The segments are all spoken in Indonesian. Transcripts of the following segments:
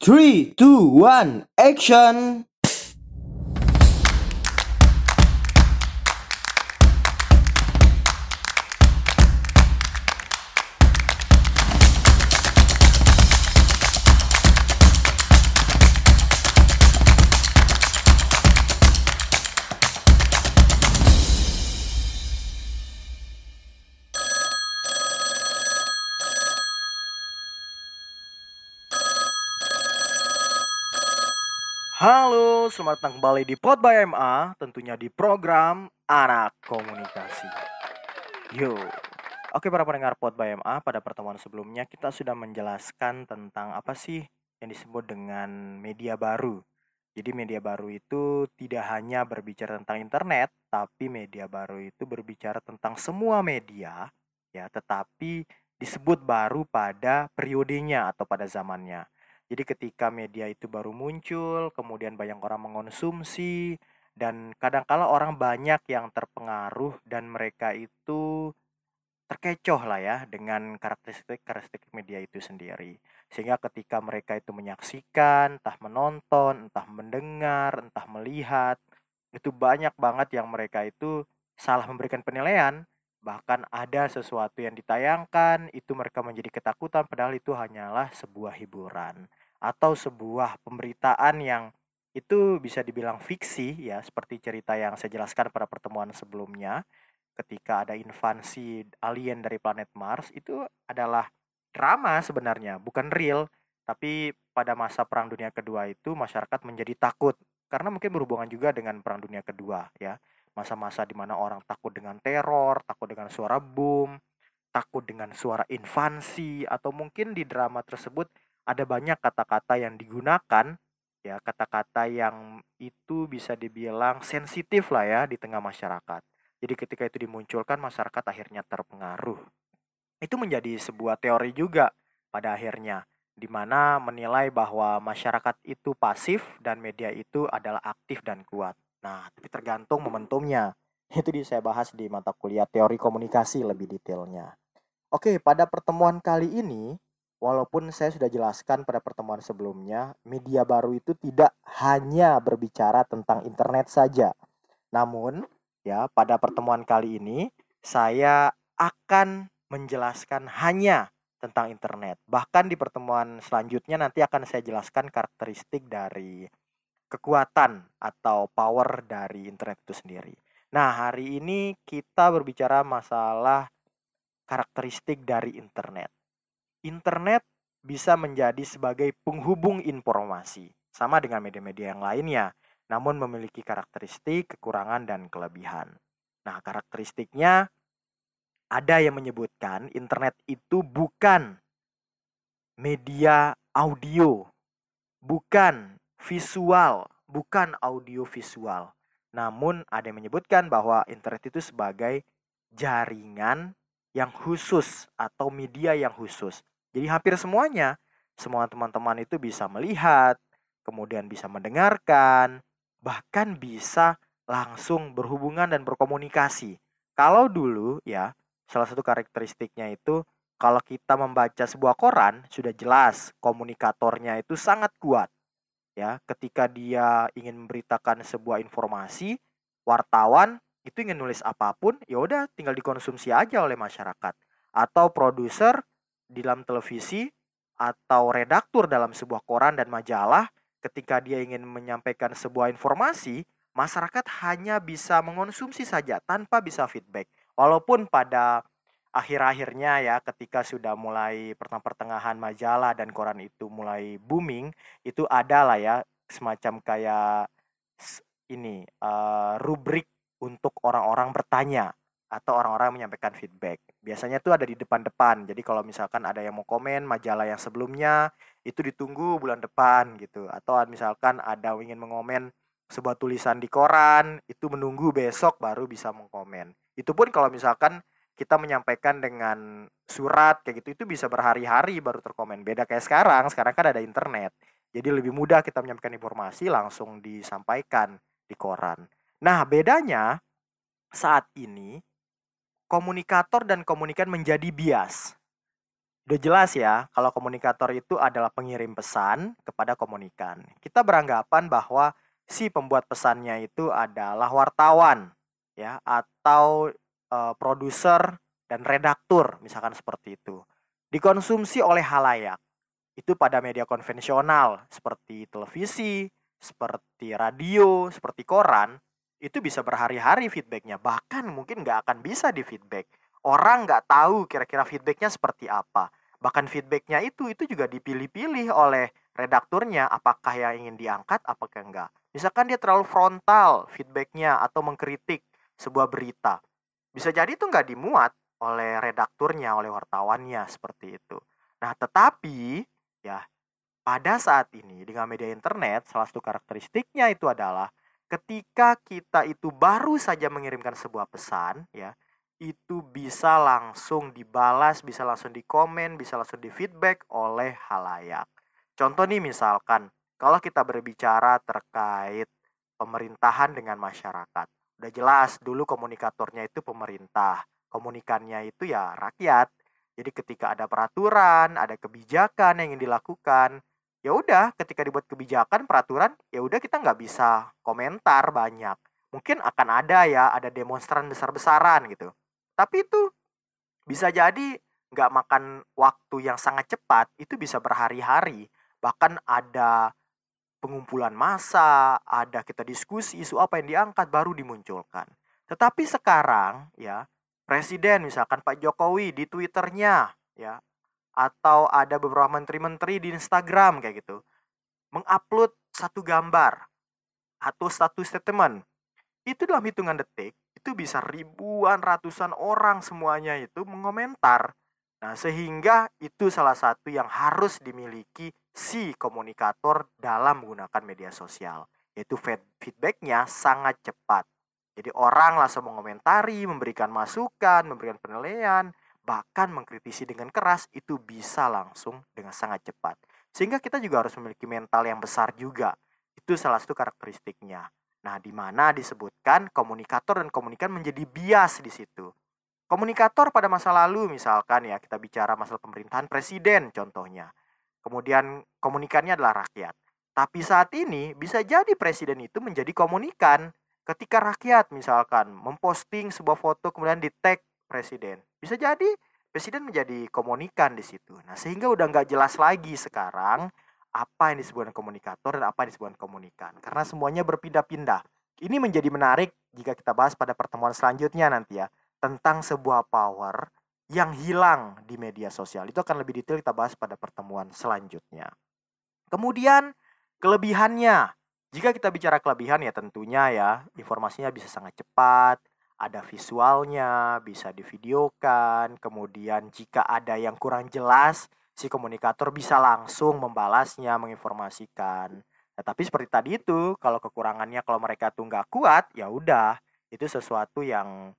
Three, two, one, action! Halo, selamat datang kembali di Pod by MA, tentunya di program Anak Komunikasi. Yo. Oke para pendengar Pod by MA, pada pertemuan sebelumnya kita sudah menjelaskan tentang apa sih yang disebut dengan media baru. Jadi media baru itu tidak hanya berbicara tentang internet, tapi media baru itu berbicara tentang semua media, ya, tetapi disebut baru pada periodenya atau pada zamannya. Jadi ketika media itu baru muncul, kemudian banyak orang mengonsumsi dan kadangkala orang banyak yang terpengaruh dan mereka itu terkecoh lah ya dengan karakteristik-karakteristik media itu sendiri. Sehingga ketika mereka itu menyaksikan, entah menonton, entah mendengar, entah melihat, itu banyak banget yang mereka itu salah memberikan penilaian. Bahkan ada sesuatu yang ditayangkan, itu mereka menjadi ketakutan padahal itu hanyalah sebuah hiburan atau sebuah pemberitaan yang itu bisa dibilang fiksi ya seperti cerita yang saya jelaskan pada pertemuan sebelumnya ketika ada invasi alien dari planet Mars itu adalah drama sebenarnya bukan real. Tapi pada masa perang dunia kedua itu masyarakat menjadi takut karena mungkin berhubungan juga dengan perang dunia kedua ya. Masa-masa di mana orang takut dengan teror takut dengan suara boom takut dengan suara invasi atau mungkin di drama tersebut ada banyak kata-kata yang digunakan ya kata-kata yang itu bisa dibilang sensitif lah ya di tengah masyarakat. Jadi ketika itu dimunculkan masyarakat akhirnya terpengaruh. Itu menjadi sebuah teori juga pada akhirnya di mana menilai bahwa masyarakat itu pasif dan media itu adalah aktif dan kuat. Nah, tapi tergantung momentumnya. Itu di saya bahas di mata kuliah teori komunikasi lebih detailnya. Oke, pada pertemuan kali ini Walaupun saya sudah jelaskan pada pertemuan sebelumnya, media baru itu tidak hanya berbicara tentang internet saja. Namun, ya, pada pertemuan kali ini saya akan menjelaskan hanya tentang internet. Bahkan di pertemuan selanjutnya nanti akan saya jelaskan karakteristik dari kekuatan atau power dari internet itu sendiri. Nah, hari ini kita berbicara masalah karakteristik dari internet internet bisa menjadi sebagai penghubung informasi, sama dengan media-media yang lainnya, namun memiliki karakteristik, kekurangan, dan kelebihan. Nah, karakteristiknya ada yang menyebutkan internet itu bukan media audio, bukan visual, bukan audio visual. Namun ada yang menyebutkan bahwa internet itu sebagai jaringan yang khusus atau media yang khusus. Jadi hampir semuanya, semua teman-teman itu bisa melihat, kemudian bisa mendengarkan, bahkan bisa langsung berhubungan dan berkomunikasi. Kalau dulu ya, salah satu karakteristiknya itu kalau kita membaca sebuah koran sudah jelas komunikatornya itu sangat kuat. Ya, ketika dia ingin memberitakan sebuah informasi, wartawan itu ingin nulis apa pun, ya udah tinggal dikonsumsi aja oleh masyarakat. Atau produser di dalam televisi atau redaktur dalam sebuah koran dan majalah ketika dia ingin menyampaikan sebuah informasi, masyarakat hanya bisa mengonsumsi saja tanpa bisa feedback. Walaupun pada akhir-akhirnya ya ketika sudah mulai pertengahan majalah dan koran itu mulai booming, itu ada lah ya semacam kayak ini uh, rubrik untuk orang-orang bertanya atau orang-orang menyampaikan feedback. Biasanya tuh ada di depan-depan. Jadi kalau misalkan ada yang mau komen majalah yang sebelumnya itu ditunggu bulan depan gitu. Atau misalkan ada yang ingin mengomen sebuah tulisan di koran itu menunggu besok baru bisa mengkomen. Itu pun kalau misalkan kita menyampaikan dengan surat kayak gitu itu bisa berhari-hari baru terkomen. Beda kayak sekarang, sekarang kan ada internet. Jadi lebih mudah kita menyampaikan informasi langsung disampaikan di koran. Nah, bedanya saat ini komunikator dan komunikan menjadi bias. Udah jelas ya, kalau komunikator itu adalah pengirim pesan kepada komunikan. Kita beranggapan bahwa si pembuat pesannya itu adalah wartawan ya atau e, produser dan redaktur misalkan seperti itu. Dikonsumsi oleh halayak. Itu pada media konvensional seperti televisi, seperti radio, seperti koran, itu bisa berhari-hari feedbacknya. Bahkan mungkin nggak akan bisa di feedback. Orang nggak tahu kira-kira feedbacknya seperti apa bahkan feedbacknya itu itu juga dipilih-pilih oleh redakturnya apakah yang ingin diangkat apakah enggak misalkan dia terlalu frontal feedbacknya atau mengkritik sebuah berita bisa jadi itu nggak dimuat oleh redakturnya oleh wartawannya seperti itu nah tetapi ya pada saat ini dengan media internet salah satu karakteristiknya itu adalah ketika kita itu baru saja mengirimkan sebuah pesan ya itu bisa langsung dibalas, bisa langsung dikomen, bisa langsung di feedback oleh halayak. Contoh nih misalkan, kalau kita berbicara terkait pemerintahan dengan masyarakat. Udah jelas dulu komunikatornya itu pemerintah, komunikannya itu ya rakyat. Jadi ketika ada peraturan, ada kebijakan yang ingin dilakukan, ya udah ketika dibuat kebijakan peraturan, ya udah kita nggak bisa komentar banyak. Mungkin akan ada ya, ada demonstran besar-besaran gitu tapi itu bisa jadi nggak makan waktu yang sangat cepat, itu bisa berhari-hari. Bahkan ada pengumpulan massa, ada kita diskusi isu apa yang diangkat baru dimunculkan. Tetapi sekarang ya, presiden misalkan Pak Jokowi di Twitternya ya, atau ada beberapa menteri-menteri di Instagram kayak gitu, mengupload satu gambar atau status statement. Itu dalam hitungan detik itu bisa ribuan ratusan orang semuanya itu mengomentar. Nah sehingga itu salah satu yang harus dimiliki si komunikator dalam menggunakan media sosial. Yaitu feedbacknya sangat cepat. Jadi orang langsung mengomentari memberikan masukan memberikan penilaian bahkan mengkritisi dengan keras itu bisa langsung dengan sangat cepat sehingga kita juga harus memiliki mental yang besar juga itu salah satu karakteristiknya Nah, di mana disebutkan komunikator dan komunikan menjadi bias di situ. Komunikator pada masa lalu misalkan ya kita bicara masalah pemerintahan presiden contohnya. Kemudian komunikannya adalah rakyat. Tapi saat ini bisa jadi presiden itu menjadi komunikan ketika rakyat misalkan memposting sebuah foto kemudian di tag presiden. Bisa jadi presiden menjadi komunikan di situ. Nah, sehingga udah nggak jelas lagi sekarang apa yang disebut komunikator dan apa yang disebut komunikan karena semuanya berpindah-pindah. Ini menjadi menarik jika kita bahas pada pertemuan selanjutnya nanti ya tentang sebuah power yang hilang di media sosial. Itu akan lebih detail kita bahas pada pertemuan selanjutnya. Kemudian kelebihannya. Jika kita bicara kelebihan ya tentunya ya informasinya bisa sangat cepat, ada visualnya, bisa divideokan, kemudian jika ada yang kurang jelas si komunikator bisa langsung membalasnya, menginformasikan. Nah, tapi seperti tadi itu, kalau kekurangannya kalau mereka tuh nggak kuat, ya udah, itu sesuatu yang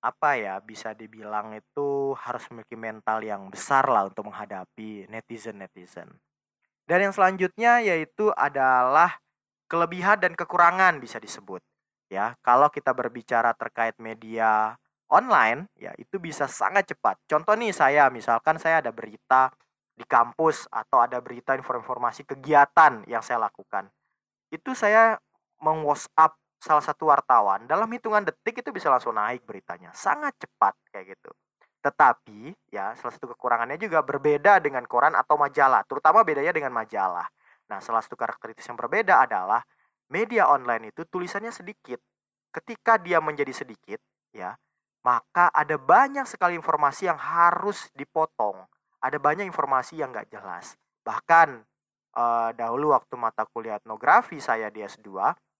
apa ya bisa dibilang itu harus memiliki mental yang besar lah untuk menghadapi netizen-netizen. Dan yang selanjutnya yaitu adalah kelebihan dan kekurangan bisa disebut. Ya, kalau kita berbicara terkait media online, ya itu bisa sangat cepat. Contoh nih saya, misalkan saya ada berita di kampus atau ada berita informasi kegiatan yang saya lakukan. Itu saya meng-WhatsApp salah satu wartawan, dalam hitungan detik itu bisa langsung naik beritanya. Sangat cepat kayak gitu. Tetapi ya salah satu kekurangannya juga berbeda dengan koran atau majalah, terutama bedanya dengan majalah. Nah, salah satu karakteristik yang berbeda adalah media online itu tulisannya sedikit. Ketika dia menjadi sedikit, ya, maka ada banyak sekali informasi yang harus dipotong ada banyak informasi yang nggak jelas. Bahkan uh, dahulu waktu mata kuliah etnografi saya di S2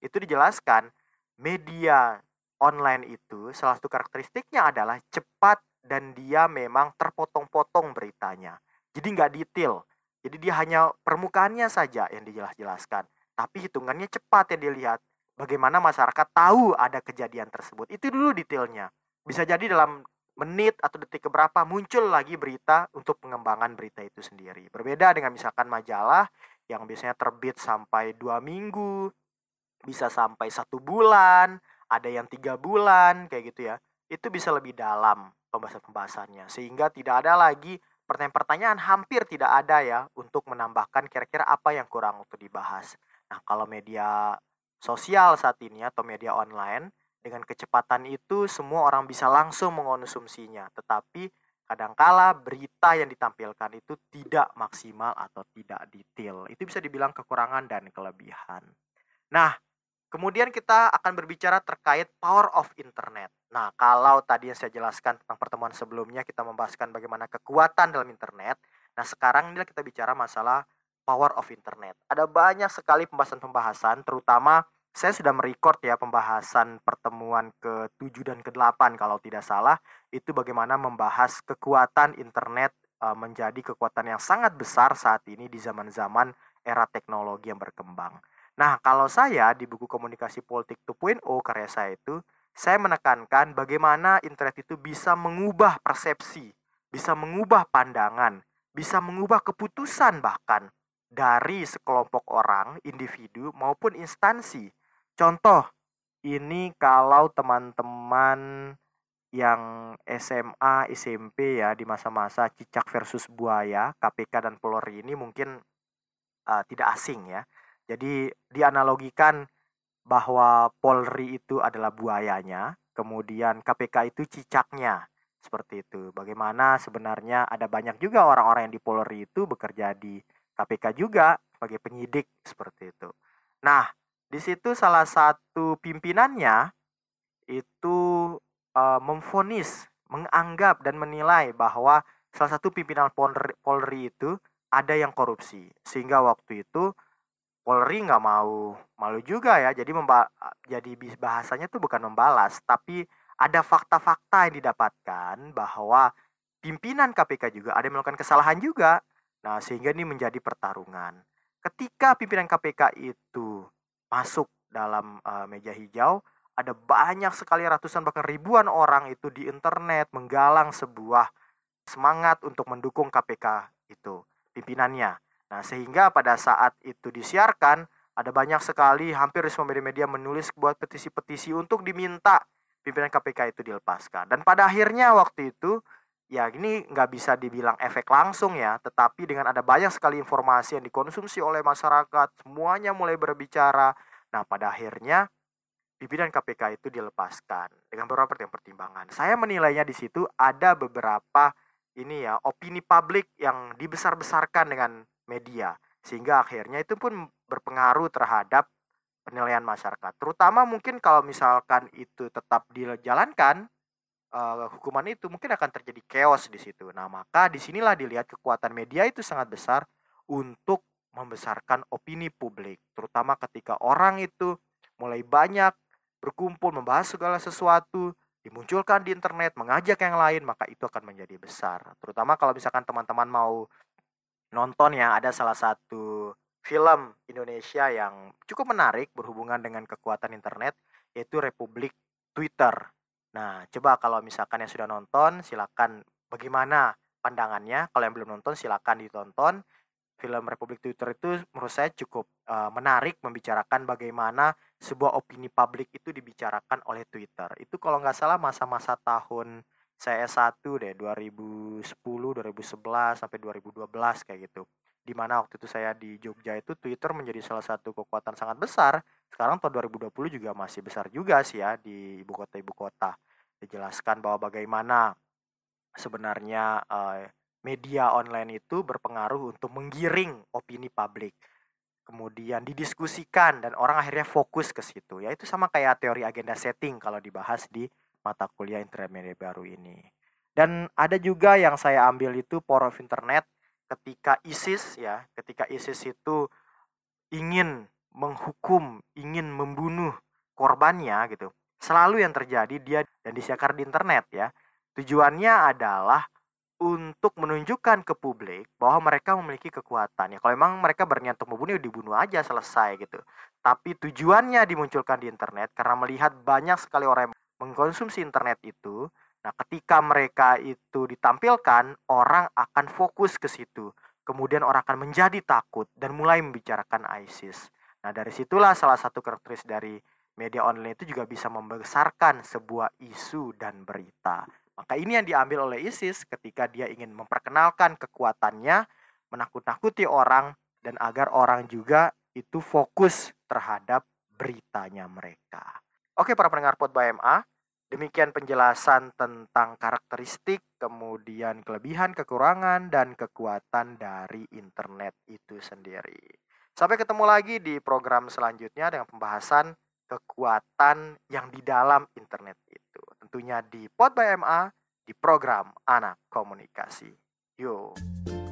itu dijelaskan media online itu salah satu karakteristiknya adalah cepat dan dia memang terpotong-potong beritanya. Jadi nggak detail. Jadi dia hanya permukaannya saja yang dijelas-jelaskan. Tapi hitungannya cepat yang dilihat. Bagaimana masyarakat tahu ada kejadian tersebut. Itu dulu detailnya. Bisa jadi dalam menit atau detik keberapa muncul lagi berita untuk pengembangan berita itu sendiri. Berbeda dengan misalkan majalah yang biasanya terbit sampai dua minggu, bisa sampai satu bulan, ada yang tiga bulan kayak gitu ya. Itu bisa lebih dalam pembahasan-pembahasannya sehingga tidak ada lagi pertanyaan-pertanyaan hampir tidak ada ya untuk menambahkan kira-kira apa yang kurang untuk dibahas. Nah, kalau media sosial saat ini atau media online dengan kecepatan itu semua orang bisa langsung mengonsumsinya, tetapi kadangkala berita yang ditampilkan itu tidak maksimal atau tidak detail. Itu bisa dibilang kekurangan dan kelebihan. Nah, kemudian kita akan berbicara terkait power of internet. Nah, kalau tadi yang saya jelaskan tentang pertemuan sebelumnya kita membahaskan bagaimana kekuatan dalam internet. Nah, sekarang ini kita bicara masalah power of internet. Ada banyak sekali pembahasan-pembahasan terutama saya sudah merecord ya pembahasan pertemuan ke-7 dan ke-8 kalau tidak salah itu bagaimana membahas kekuatan internet uh, menjadi kekuatan yang sangat besar saat ini di zaman-zaman era teknologi yang berkembang. Nah, kalau saya di buku Komunikasi Politik 2.0 karya saya itu, saya menekankan bagaimana internet itu bisa mengubah persepsi, bisa mengubah pandangan, bisa mengubah keputusan bahkan dari sekelompok orang, individu maupun instansi. Contoh, ini kalau teman-teman yang SMA, SMP ya di masa-masa cicak versus buaya, KPK dan Polri ini mungkin uh, tidak asing ya. Jadi dianalogikan bahwa Polri itu adalah buayanya, kemudian KPK itu cicaknya. Seperti itu. Bagaimana sebenarnya ada banyak juga orang-orang yang di Polri itu bekerja di KPK juga sebagai penyidik seperti itu. Nah, di situ salah satu pimpinannya itu uh, memfonis, menganggap dan menilai bahwa salah satu pimpinan Polri, Polri itu ada yang korupsi. Sehingga waktu itu Polri nggak mau malu juga ya jadi memba jadi bahasanya tuh bukan membalas tapi ada fakta-fakta yang didapatkan bahwa pimpinan KPK juga ada yang melakukan kesalahan juga nah sehingga ini menjadi pertarungan ketika pimpinan KPK itu masuk dalam uh, meja hijau ada banyak sekali ratusan bahkan ribuan orang itu di internet menggalang sebuah semangat untuk mendukung KPK itu pimpinannya Nah, sehingga pada saat itu disiarkan, ada banyak sekali hampir semua media-media menulis buat petisi-petisi untuk diminta pimpinan KPK itu dilepaskan. Dan pada akhirnya waktu itu, ya ini nggak bisa dibilang efek langsung ya, tetapi dengan ada banyak sekali informasi yang dikonsumsi oleh masyarakat, semuanya mulai berbicara. Nah, pada akhirnya pimpinan KPK itu dilepaskan dengan beberapa pertimbangan. Saya menilainya di situ ada beberapa ini ya opini publik yang dibesar-besarkan dengan media sehingga akhirnya itu pun berpengaruh terhadap penilaian masyarakat terutama mungkin kalau misalkan itu tetap dijalankan uh, hukuman itu mungkin akan terjadi chaos di situ nah maka di sinilah dilihat kekuatan media itu sangat besar untuk membesarkan opini publik terutama ketika orang itu mulai banyak berkumpul membahas segala sesuatu dimunculkan di internet mengajak yang lain maka itu akan menjadi besar terutama kalau misalkan teman-teman mau nonton ya ada salah satu film Indonesia yang cukup menarik berhubungan dengan kekuatan internet yaitu Republik Twitter. Nah, coba kalau misalkan yang sudah nonton silakan bagaimana pandangannya. Kalau yang belum nonton silakan ditonton. Film Republik Twitter itu menurut saya cukup uh, menarik membicarakan bagaimana sebuah opini publik itu dibicarakan oleh Twitter. Itu kalau nggak salah masa-masa tahun saya S1 deh 2010 2011 sampai 2012 kayak gitu di mana waktu itu saya di Jogja itu Twitter menjadi salah satu kekuatan sangat besar. Sekarang tahun 2020 juga masih besar juga sih ya di ibu kota ibu kota. Dijelaskan bahwa bagaimana sebenarnya uh, media online itu berpengaruh untuk menggiring opini publik kemudian didiskusikan dan orang akhirnya fokus ke situ. Ya itu sama kayak teori agenda setting kalau dibahas di mata kuliah intermediate baru ini. Dan ada juga yang saya ambil itu power of internet ketika ISIS ya, ketika ISIS itu ingin menghukum, ingin membunuh korbannya gitu. Selalu yang terjadi dia dan disiarkan di internet ya. Tujuannya adalah untuk menunjukkan ke publik bahwa mereka memiliki kekuatan ya kalau memang mereka berniat untuk membunuh ya dibunuh aja selesai gitu tapi tujuannya dimunculkan di internet karena melihat banyak sekali orang yang mengkonsumsi internet itu, nah ketika mereka itu ditampilkan, orang akan fokus ke situ. Kemudian orang akan menjadi takut dan mulai membicarakan ISIS. Nah dari situlah salah satu karakteristik dari media online itu juga bisa membesarkan sebuah isu dan berita. Maka ini yang diambil oleh ISIS ketika dia ingin memperkenalkan kekuatannya, menakut-nakuti orang, dan agar orang juga itu fokus terhadap beritanya mereka. Oke para pendengar Pod MA, demikian penjelasan tentang karakteristik, kemudian kelebihan, kekurangan, dan kekuatan dari internet itu sendiri. Sampai ketemu lagi di program selanjutnya dengan pembahasan kekuatan yang di dalam internet itu. Tentunya di Pod by MA di program Anak Komunikasi. Yuk.